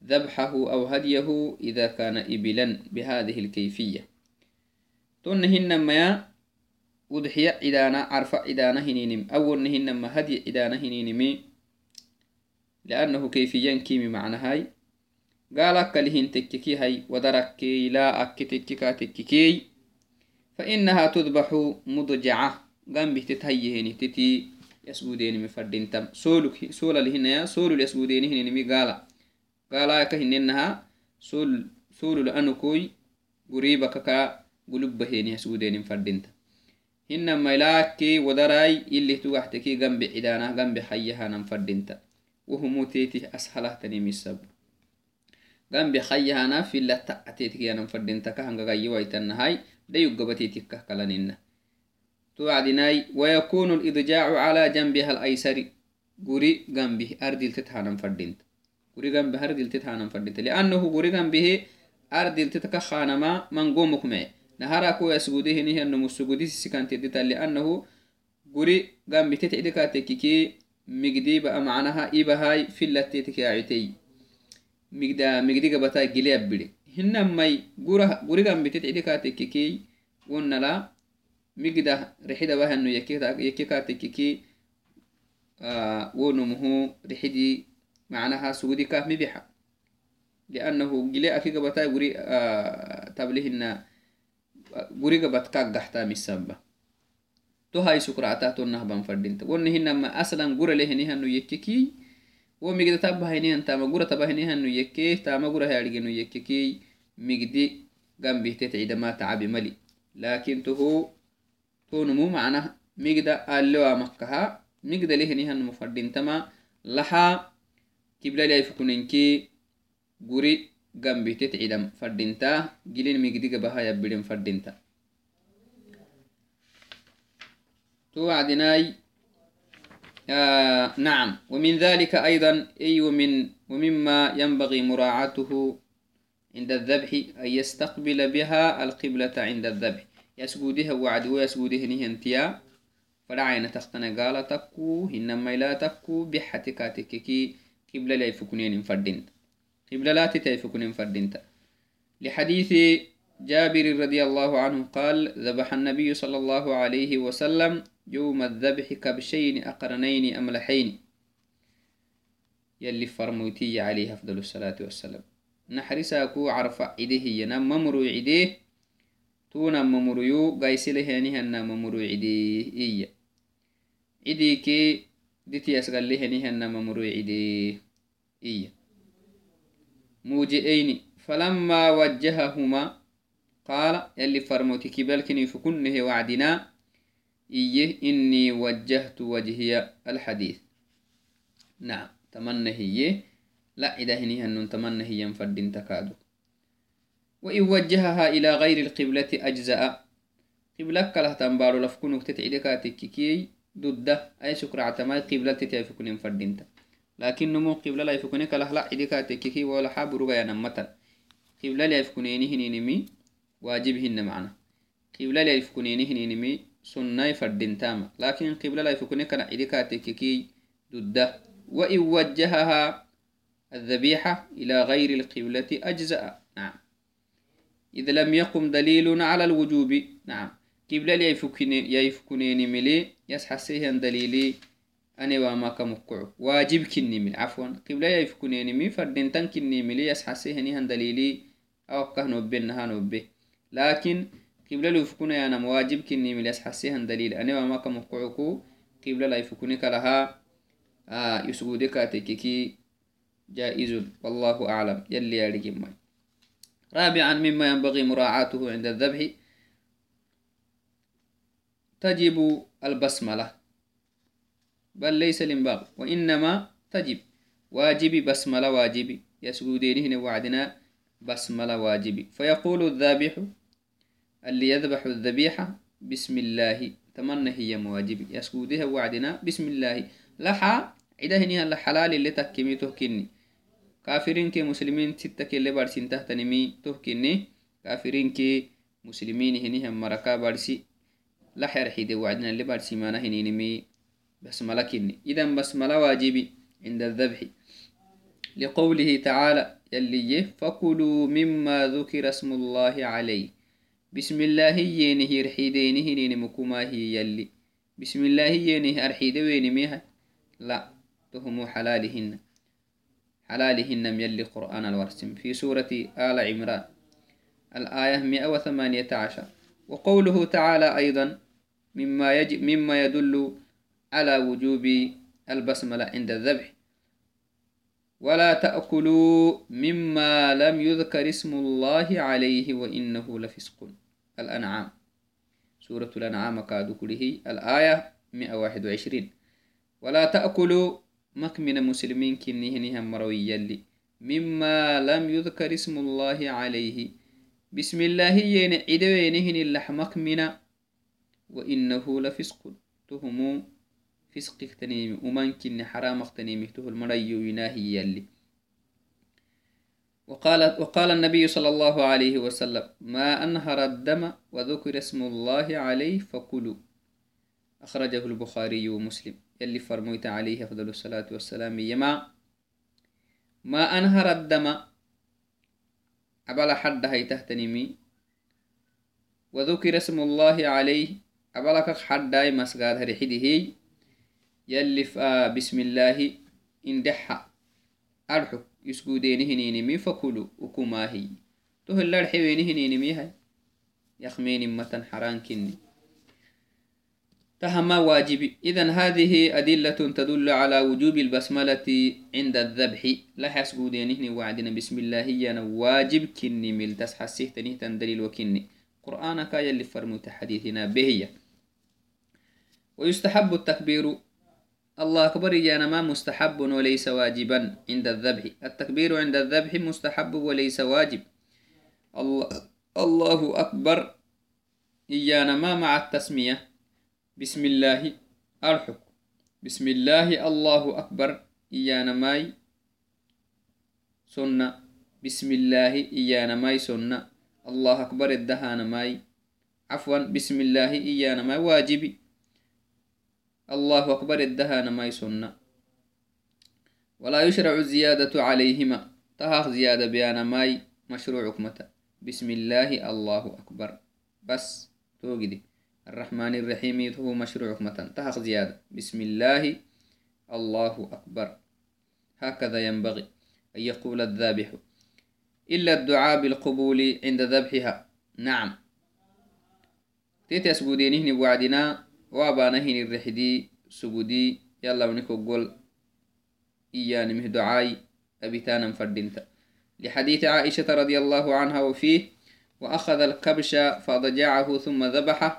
ذبحه أو هديه إذا كان إبلا بهذه الكيفية تنهن ما cidana carfa cidana hininim awolna hinama hadya cidana hininimi liannahu kayfiyan kimi macnahay gaalakalihin tekkeki hay wadarakkey laa akke tekkeka tekkekey فإنها تذبح مضجعة قام تتهيهني تتي يسودين مفردين تم سولك سولا لهن يا سول يسودين هن نمي قالا قالا كهننها سول سول لأنو كوي قريبك كا قلوب بهين يسودين مفردين تم هن ملاكي ودراي اللي توحتكي جنب عدانا جنب حيها نمفردين وهم تيتي أسهله تنمي السبب جنب حيها في الله تأتيتك يا نمفردين تكهنغ غيوا يتنهاي ده يقبتيتك كلانينا توعدناي ويكون الإضجاع على جنبها الأيسر قري جنبه أردل تتحانم فردينت قري جنبه أردل تتحانم فردينت لأنه قري جنبه أردل تتكخانما من قومك معي نهاركو يسجده نهي أنه مسجده سكانت ديتا لأنه قري جنبه تتعدك تككي migdii ba'a macnaha ibahay filatetikiacitey migda migdiga bata gileab bide hinamai gura gurigan wonnala migda rixidabahanno yakikatekiki wonumuhu rixidi macnaha sugudika mibixa. Liannahu gile akiga bata guri tablihina guriga batka misamba hay sukrata tonnahban fadinta wonni hinama aslan guralehenihanu yekkiki wo migda tabahinihan tama gura tabahinihanu yekke tama gura hayarigenu yekkiki migdi gambihtet cidama tacabi mali lakin tuhu tonumu macnah migda alewa makkaha migda lehenihanmu fadintama laha kiblalaifukunenki guri gambitet cidam fadinta gilin migdiga baha yabbirin fadinta تو وعدناي آه نعم. ومن ذلك أيضا أي ومن ومما ينبغي مراعاته عند الذبح أن يستقبل بها القبلة عند الذبح. يسجودها وعد ويسجوده نهنتيا. فرعين تختنا قال تكو إنما لا تكو بحتكاتككي قبل لا يفكنين فردين. قبل لا تتيفكنين فردين. لحديث جابر رضي الله عنه قال ذبح النبي صلى الله عليه وسلم يوم الذبح كبشين أقرنين أملحين. يلي فرموتي عليه أفضل الصلاة والسلام. نحرسا كو عرفا إده ينا ممرو إده تونا ممرو قيس لهانها نا ممرو إده إيا. إده كي ديتي أسغل لهانها نا ممرو إده إيا. موجئين فلما وجههما قال يلي فرموتي كبالكني فكنه وعدنا kibalkini fukunnehe wacdina iye inni wajjahtu wajhiya alxadiith nacam tamanna hiye la cidahinihanun tamanna hiyan fadintakaadu وإن وجهها إلى غير القبلة أجزاء قبلة كله تنبارو لفكونك تتعيدك تككي ضد. أي شكر عتماي قبلة تتعفكون فردينتا لكن نمو قبلة لا يفكوني كله لا عيدك تككي ولا حاب رغا ينمتا قبلة لا يفكونيني هنينمي واجبهن معنا. قبلة لا يفكونيني هنينمي فردينتاما لكن قبلة لا يفكوني كان عيدك تككي ضد وإن وجهها الذبيحة إلى غير القبلة أجزاء نعم إذا لم يقم دليل على الوجوب نعم قبل يفكنين ملي يسحسيه دليلي أنا وما كمقع واجب كني من عفوا قبل يفكنين مي فردين تنكني ملي يسحسيه دليلي أو كهنو بينها نوبه لكن قبل يفكن أنا واجب كني ملي يسحسيه دليل أنا وما كمقعكو قبل لا يفكنك لها آه يسودك تككي جائز والله أعلم يلي يا رجل رابعا مما ينبغي مراعاته عند الذبح تجب البسملة بل ليس الانباغ وإنما تجب واجب بسملة واجب يسجدين هنا وعدنا بسملة واجب فيقول الذابح اللي يذبح الذبيحة بسم الله. تمنى هي مواجب يسكوديها وعدنا بسم الله. لحا إذا هنيها الحلال اللي تكيمي تهكيني كافرين كي مسلمين تتك اللي بارسين تهتنمي تهكيني كافرين كي مسلمين هنيها مركا بارسي. لحا رحيدي وعدنا اللي بارسي مانا هنيني بسم الله كيني إذا بسم الله واجبي عند الذبح. لقوله تعالى يلي فكلوا مما ذكر اسم الله عليه. بسم الله ينه رحيدينه نمكما هي يلي بسم الله ينه أرحيد وينميها لا تهم حلالهن حلالهن يلي قرآن الورسم في سورة آل عمران الآية 118 وقوله تعالى أيضا مما, يجب مما يدل على وجوب البسملة عند الذبح ولا تأكلوا مما لم يذكر اسم الله عليه وإنه لفسق الأنعام. سورة الأنعام كادو كله. الآية 121 ولا تأكلوا مكمن مسلمين كنيه مروي يلي. مما لم يذكر اسم الله عليه. بسم الله ين عدوينهن اللحمك منا وإنه لفسق. تهمو فسق تنيمي وممكن حرام تنيمي تهو المريو يناهي يلي. وقال, وقال النبي صلى الله عليه وسلم ما أنهر الدم وذكر اسم الله عليه فكلوا. أخرجه البخاري ومسلم. يلي فرميت عليه أفضل الصلاة والسلام. يما ما أنهر الدم؟ أبلا حد هي تهتنمي وذكر اسم الله عليه أبلا حد هاي مسجد هرحده يلي بسم الله اندحى أرحو يسجودينهنينمي فكلوا وكماهي تهل الحوينهنينمي هاي. يخمين متن حران كني. تهما واجب. إذا هذه أدلة تدل على وجوب البسملة عند الذبح. لا حسبودينه وعدنا. بسم الله يانا واجب كني مل تسحسيه تنيه تندليل وكني. قرآنك يلي فرموت حديثنا بهي ويستحب التكبير الله أكبر يانا ما مستحب وليس واجبا عند الذبح. التكبير عند الذبح مستحب وليس واجب. الله, الله أكبر ما مع التسمية بسم الله أرحك. بسم الله الله أكبر إيانا ماي سنة. بسم الله إيانا ماي سنة. الله أكبر الدهان ماي عفوا بسم الله إيانا ماي واجبي. الله أكبر الدهان ماي سنة ولا يشرع الزيادة عليهما. تهاخ زيادة بيانا ماي مشروع متى. بسم الله الله أكبر. بس توجدي الرحمن الرحيم هو مشروع متن تحق زيادة. بسم الله الله أكبر. هكذا ينبغي أن يقول الذابح. إلا الدعاء بالقبول عند ذبحها. نعم. تيتي أسبودينهن وعدنا وابانهن الرحدي سبودي يلا ونكو قول. إياني مه دعاي أبتانا فردنت لحديث عائشة رضي الله عنها وفيه وأخذ الكبش فضجعه ثم ذبحه.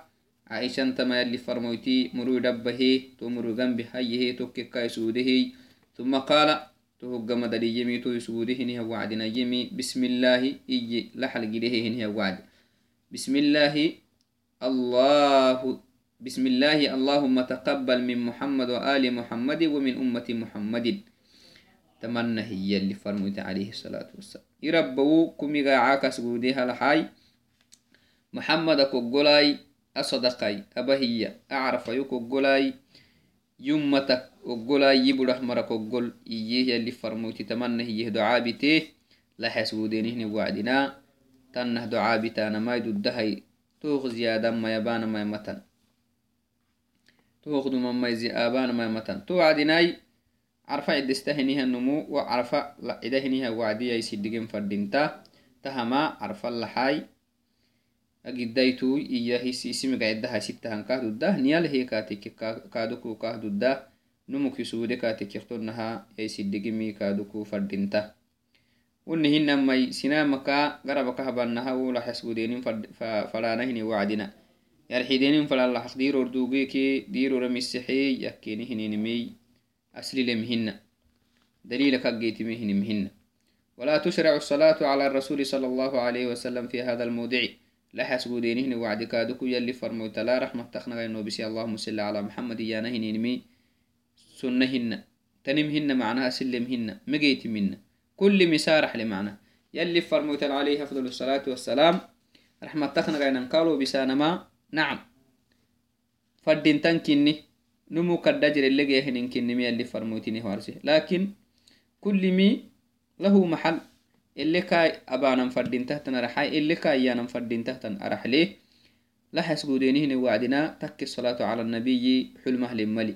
عائشان تما يلي فرمويتي مرو دبه تو مرو ذنب هيه تو كيكا يسوده ثم قال تهج مدري يمي تو يسوده هني وعدنا يمي. بسم الله إيجي لحل جده هني وعد. بسم الله الله بسم الله اللهم تقبل من محمد وآل محمد ومن أمة محمد. تمنى هي اللي فرموت عليه الصلاة والسلام. يربو كمي عاكس قوديها لحاي. محمد كقولاي أصدقاي أبهي أعرف يوك قلاي. يمتك وقلاي يبرح مرك وقل إيه اللي فرموتي تمنى هي دعاء بتيه لا حسودينه وعدنا تنه دعاء بتانا ما يددهي توخ زيادة ما يبان ما يمتن. توخ دم ما يزي آبان ما يمتن تو عدناي عرفا عدستهنها النمو وعرفا لا إدهنها وعدي يسيدقين فردينتا تهما عرفا اللحاي agidaitu iya hisimigaidaha sittahan kahdudah niyalhe kateke kaduku kahdudah numuk hisuude katekektonaha yaisiddigimi kaduku fadinta wuni hinamai sinamaka garabakahabanaha wulaxasgudenin falanahini wacdina yarxidenin falalaxaq diror dugeke dirora misexe yakkeni hininimey aslilemhina دليل كجيتمي هنا ولا تشرع الصلاة على الرسول صلى الله عليه وسلم في هذا الموضع. لا حسبودينهن وعد كادوكو يلي فرموت لا رحمة تخنا إنه بسي اللهم صل على محمد يا نهن نمي سنهن. تنمهن معناها سلمهن. مجيت منا كل مسارح لمعنى يلي فرموت عليه أفضل الصلاة والسلام. رحمة تخنا إن قالوا بسانما. nacam fadintan kinni numu kadda jirelegeahinin kinnimi yalli farmoytini harse laakiin kullimi lahu maxal ele kai abanan fadintahtan araxai ele kaiyanan fadintahtan araxle laxasgudenihine wacdina takki salaatu cala annabiyi xulmahlen mali.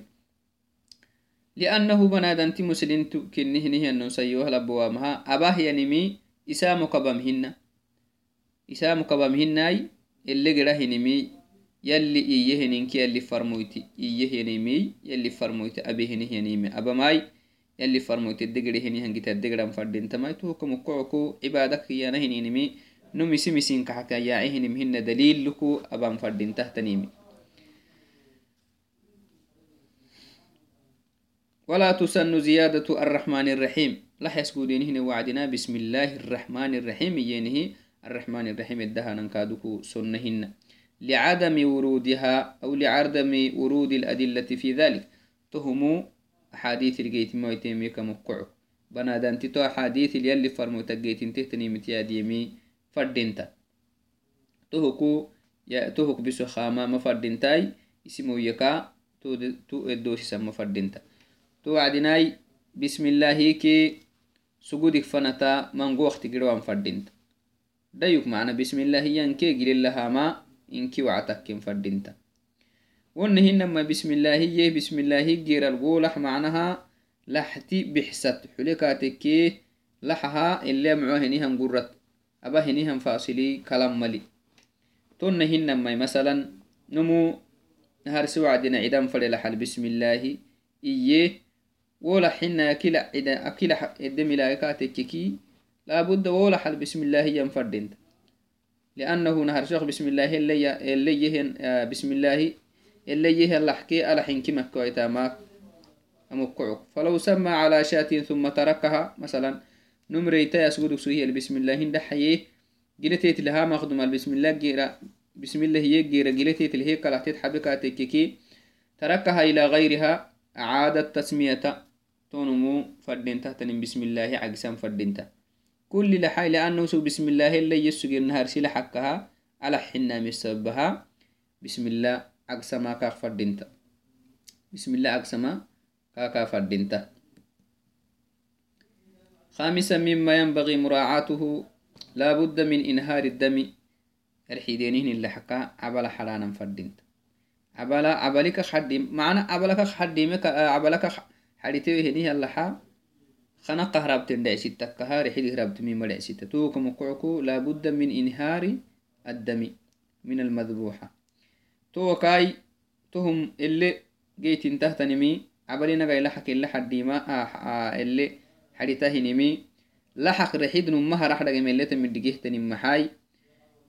Liannahu banadanti muslintu kinnihinihianon sayohlaboamaha abahiyanimi isamu kabamhina isamu kabamhinai ele gerahinimi يلي إيه هنينك يلي فرمويتي إيه هنمي يلي فرمويتي أبي هني هنيمي أبا ماي يلي فرمويتي الدقري هني هنجي تدقرا مفردين تماي توكم وقعكو عبادك هي نهني نمي سمسين كحكا يا عهنم هن دليل لكو أبا مفردين تهتنيمي ولا تسن زيادة الرحمن الرحيم لا يسكودين هنا وعدنا بسم الله الرحمن الرحيم ينه الرحمن الرحيم الدهنا كادوكو سنهن لعدم ورودها أو لعدم ورود الأدلة في ذلك. تهمو أحاديث الجيت مويتيمي كمقعو بنادان تتو أحاديث يلي فرمو تجيت تهتني متياديمي فردينتا. تهكو يا تهك بسو خاما مفردينتاي اسمو يكا تو تو ادوش سما فردينتا. توعدناي بسم الله كي سجودك فنتا منغو وقت قروان فردينت دايوك معنا بسم الله ينكي قل لها ما إنكي وعتك فردينت ونهن ما بسم الله يه بسم الله جير الغولح معناها لحتي بحست حلقاتك لحها اللي معوه نيهم قرت أبا هنيهم فاصلي كلام ملي. تنهن ما مثلا نمو نهار سوعدنا عدم فللحل بسم الله إيه ولا حنا أكل إذا لأنه نهر شيخ بسم الله اللي اللي يهن بسم الله اللي يهن لحكي على حين كما كويتا ما أمكعك. فلو سمى على شاة ثم تركها مثلا نمريتا يسجد سويه بسم الله دحيه جلتيت لها مخدوم بسم الله جيرا بسم الله يجيرا جلتيت لهي كلاحتيت حبكاتككي تركها إلى غيرها عادت تسمية تونمو فردينتا تنم بسم الله عقسام فردينتا. كل لحاي لأنه سو بسم الله اللي يسجر نهار سيلا حقها. على حنا مسبها بسم الله عقسما كاك فردينتا بسم الله عقسما كاكا فردينتا خامسا مما ينبغي مراعاته. لا بد من إنهار الدم. الحيدينين اللي حكا عبلا حلانا فردينتا عبلا عبلك خدم معنى عبلك خدمك عبلك حديتي هني اللحا خنا قهربت دعسي تكهار حدي هربت من مدعسي توك مقعكو لابد من إنهار الدم من المذبوحة. تو كاي تهم اللي جيت انتهت نمي. عبلنا جاي لحق اللي حديما آه آه اللي حديته نمي. لحق رحيد نمها رح دقي من لتم الدقيه تنمحاي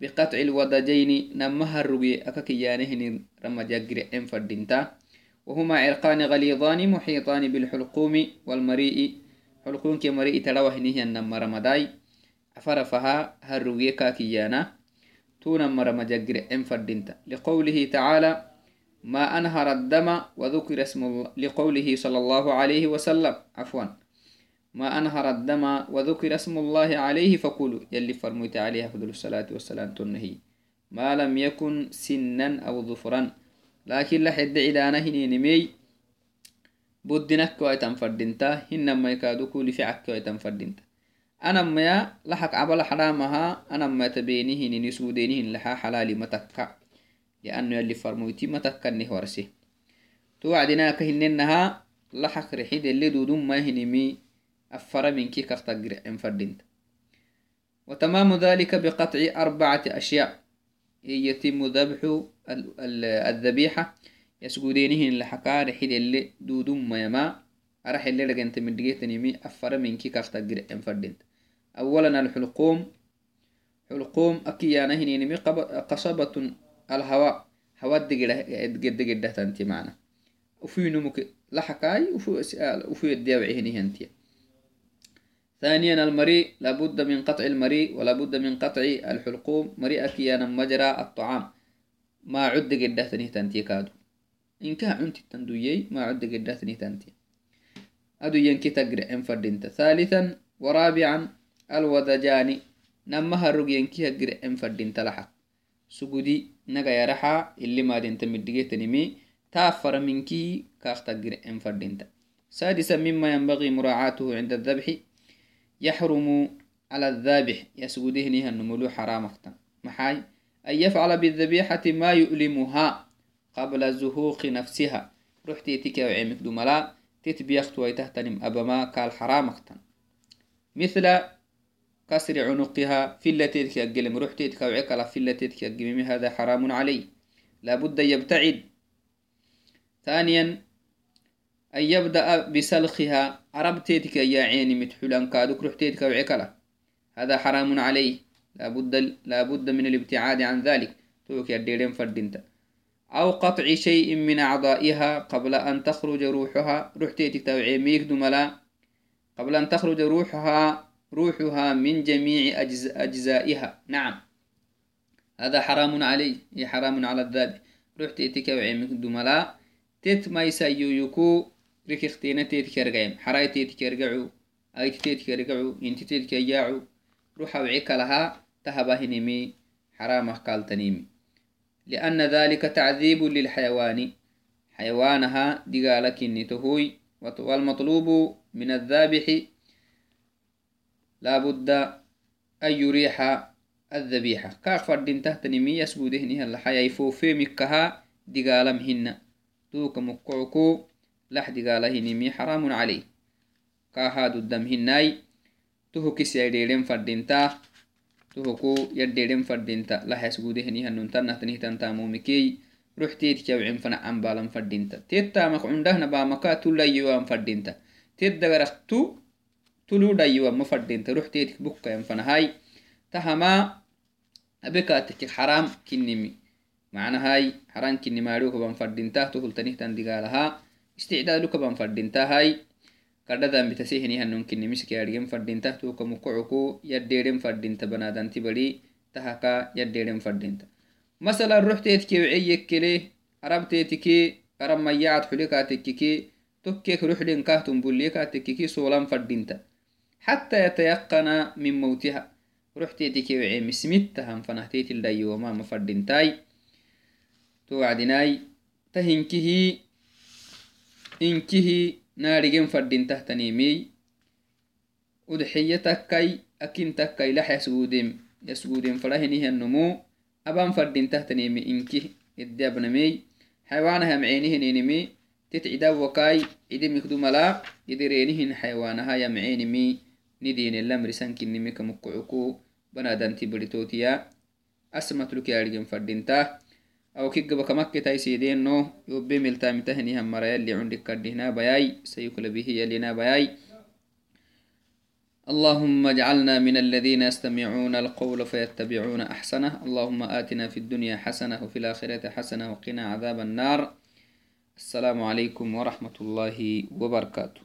بقطع الودجين نمها الرقي أككيانهن رمى جاقر إن فردينتا وهما عرقان غليظان محيطان بالحلقوم والمريء حلقوم كمريء تلوه نهي النما رمضاي؟ فرفها هالرقي كاكيانا تونا مرمى جاقر إن فردينتا. لقوله تعالى ما أنهر الدم وذكر اسم الله. لقوله صلى الله عليه وسلم. عفوا. ما أنهر الدم وذكر اسم الله عليه فقولوا. يلي فرميت عليه أفضل الصلاة والسلام تنهي. ما لم يكن سنا أو ظفرا. لكن لحد عدانا هني نمي بدنك ويتم فردنتا هنما يكادو كل في عك ويتم فردنتا أنا ما لحق عبل حرامها أنا ما تبينيه نسودينه لها حلالي متكا. لأنه يلي فرمويتي متكا نهورسي توعدنا كهننها لحق رحيد اللي دودون ما هنمي أفر من كي كختقر إن فردنت وتمام ذلك بقطع أربعة أشياء. يتم ذبح الذبيحة يسجودينهن لحكار حيد اللي دودم ما يما أرح اللي لقنت من دقيت نيمي أفر من كي كختقر إن فردنت أولا الحلقوم. حلقوم أكيانهن نيمي قصبة الهواء. هواء دقيت دقيت تنتي معنا. وفي نمك لحكاي وفي وفي الديوعي هني هنتي ثانيا المريء. لابد من قطع المريء ولابد من قطع الحلقوم. مريء كيانا مجرى الطعام. ما عد قده تنيه inkaha cuntitan duyey mawcada gedaasnitanti aduyankitagre'en fadinta thalithan waraabican alwadajaani namaharog yankiha gre'en fadinta laxaq sugudi nagayaraxa ili maadinta midigetanimi taafara minkihi kaaqta gre'en fadinta sadisa mima yanbagi muraacatuhu cinda adabxi yaxrumu cala adhaabix yasgudihnihanumulu xaraamaftan maxay an yafcala bidabiixati ma yu'limuhaa قبل زهوق نفسها. رحت يتك وعمك دملا تتبيخت ويتهتنم أبما قال حرامكتا مثل كسر عنقها في التيتك يقلم رحتيتك وعكلا في التيتك يقلم هذا حرام عليه لابد يبتعد. ثانيا أن يبدأ بسلخها عربتيتك يا عيني متحولان كادك رحتيتك وعكلا هذا حرام عليه لابد لابد من الابتعاد عن ذلك. توك يديرين فردينتا. أو قطع شيء من أعضائها قبل أن تخرج روحها. رحتيتك توعيميك دملا قبل أن تخرج روحها روحها من جميع أجزائها. نعم. هذا حرام عليه هي حرام على الذابح رحت إتك وعيمك دملا تت ما يسايو يكو. ريك اختينا تيتك يرجعين حراي تيتك يرجعو أي تيتك يرجعو إنت تيتك يجاعو روح وعيك لها. تهبه نمي حرامه قال تنيمي لأن ذلك تعذيب للحيوان. حيوانها دقالك نتهوي والمطلوب من الذابح لابد أن يريح الذبيحة كاك فردين تحت نمي يسبوده نها الحياة يفوفي مكها دقالم هن. توك مكعكو لح دقاله نمي حرام عليه كاهاد الدم هناي تهو سيديرين فردين تا tufaku yadheren fadhinta lahasgudehenihanuntanahtanihtantamomikey ruxteedkiawcen fanacanbalan fadhinta. Ted tamaq cundahnabamaka tulayiwan fadhinta. Ted tu tuludhayiwan ma fadhinta. Ruxteedk bukkayan tahama abekatekik haram kinimi macnahay haram kinimaadokaban fadhinta tuhultanihtan digaalaha isticdaalukaban fadhintahay isticdaadukaban fadintahay kadhadambitasehenihannun kinimiske adgen fadintah tuka mukocuku yaddeeren fadinta banadanti bari tahaka yaddeeren fadinta masalan ruxteetike weceyekkele arabteetike arammayacad xulekaatekkike tokkek ruxlenkahtum bullekaatekkiki solan fadinta حتى يتيقن من موتها رحتي وعي مسمتها فنهتيت اللي وما مفردنتاي توعدناي تهنكه إنكه naarigen fadintahtanimi udxiya takkai akin takkai lax yasgudem yasgudem farahinihiannomu aban fadintahtanimi inki ede abnami xaywaanah tit cidawakai cidimikdu mala gidireenihin xaywaanaha yamceenimi nidinellamrisankinimi kamukucuku banadanti baritotiya asmatluk yaarigen yargen fadinta aw kigabakamaketai sideno yobe miltamitahinihan marayali cundikadihna bayai sayuklabihiyalina bayai اللهم اجعلنا من الذين يستمعون القول فيتبعون أحسنه. اللهم آتنا في الدنيا حسنة وفي الآخرة حسنة وقنا عذاب النار. السلام عليكم ورحمة الله وبركاته.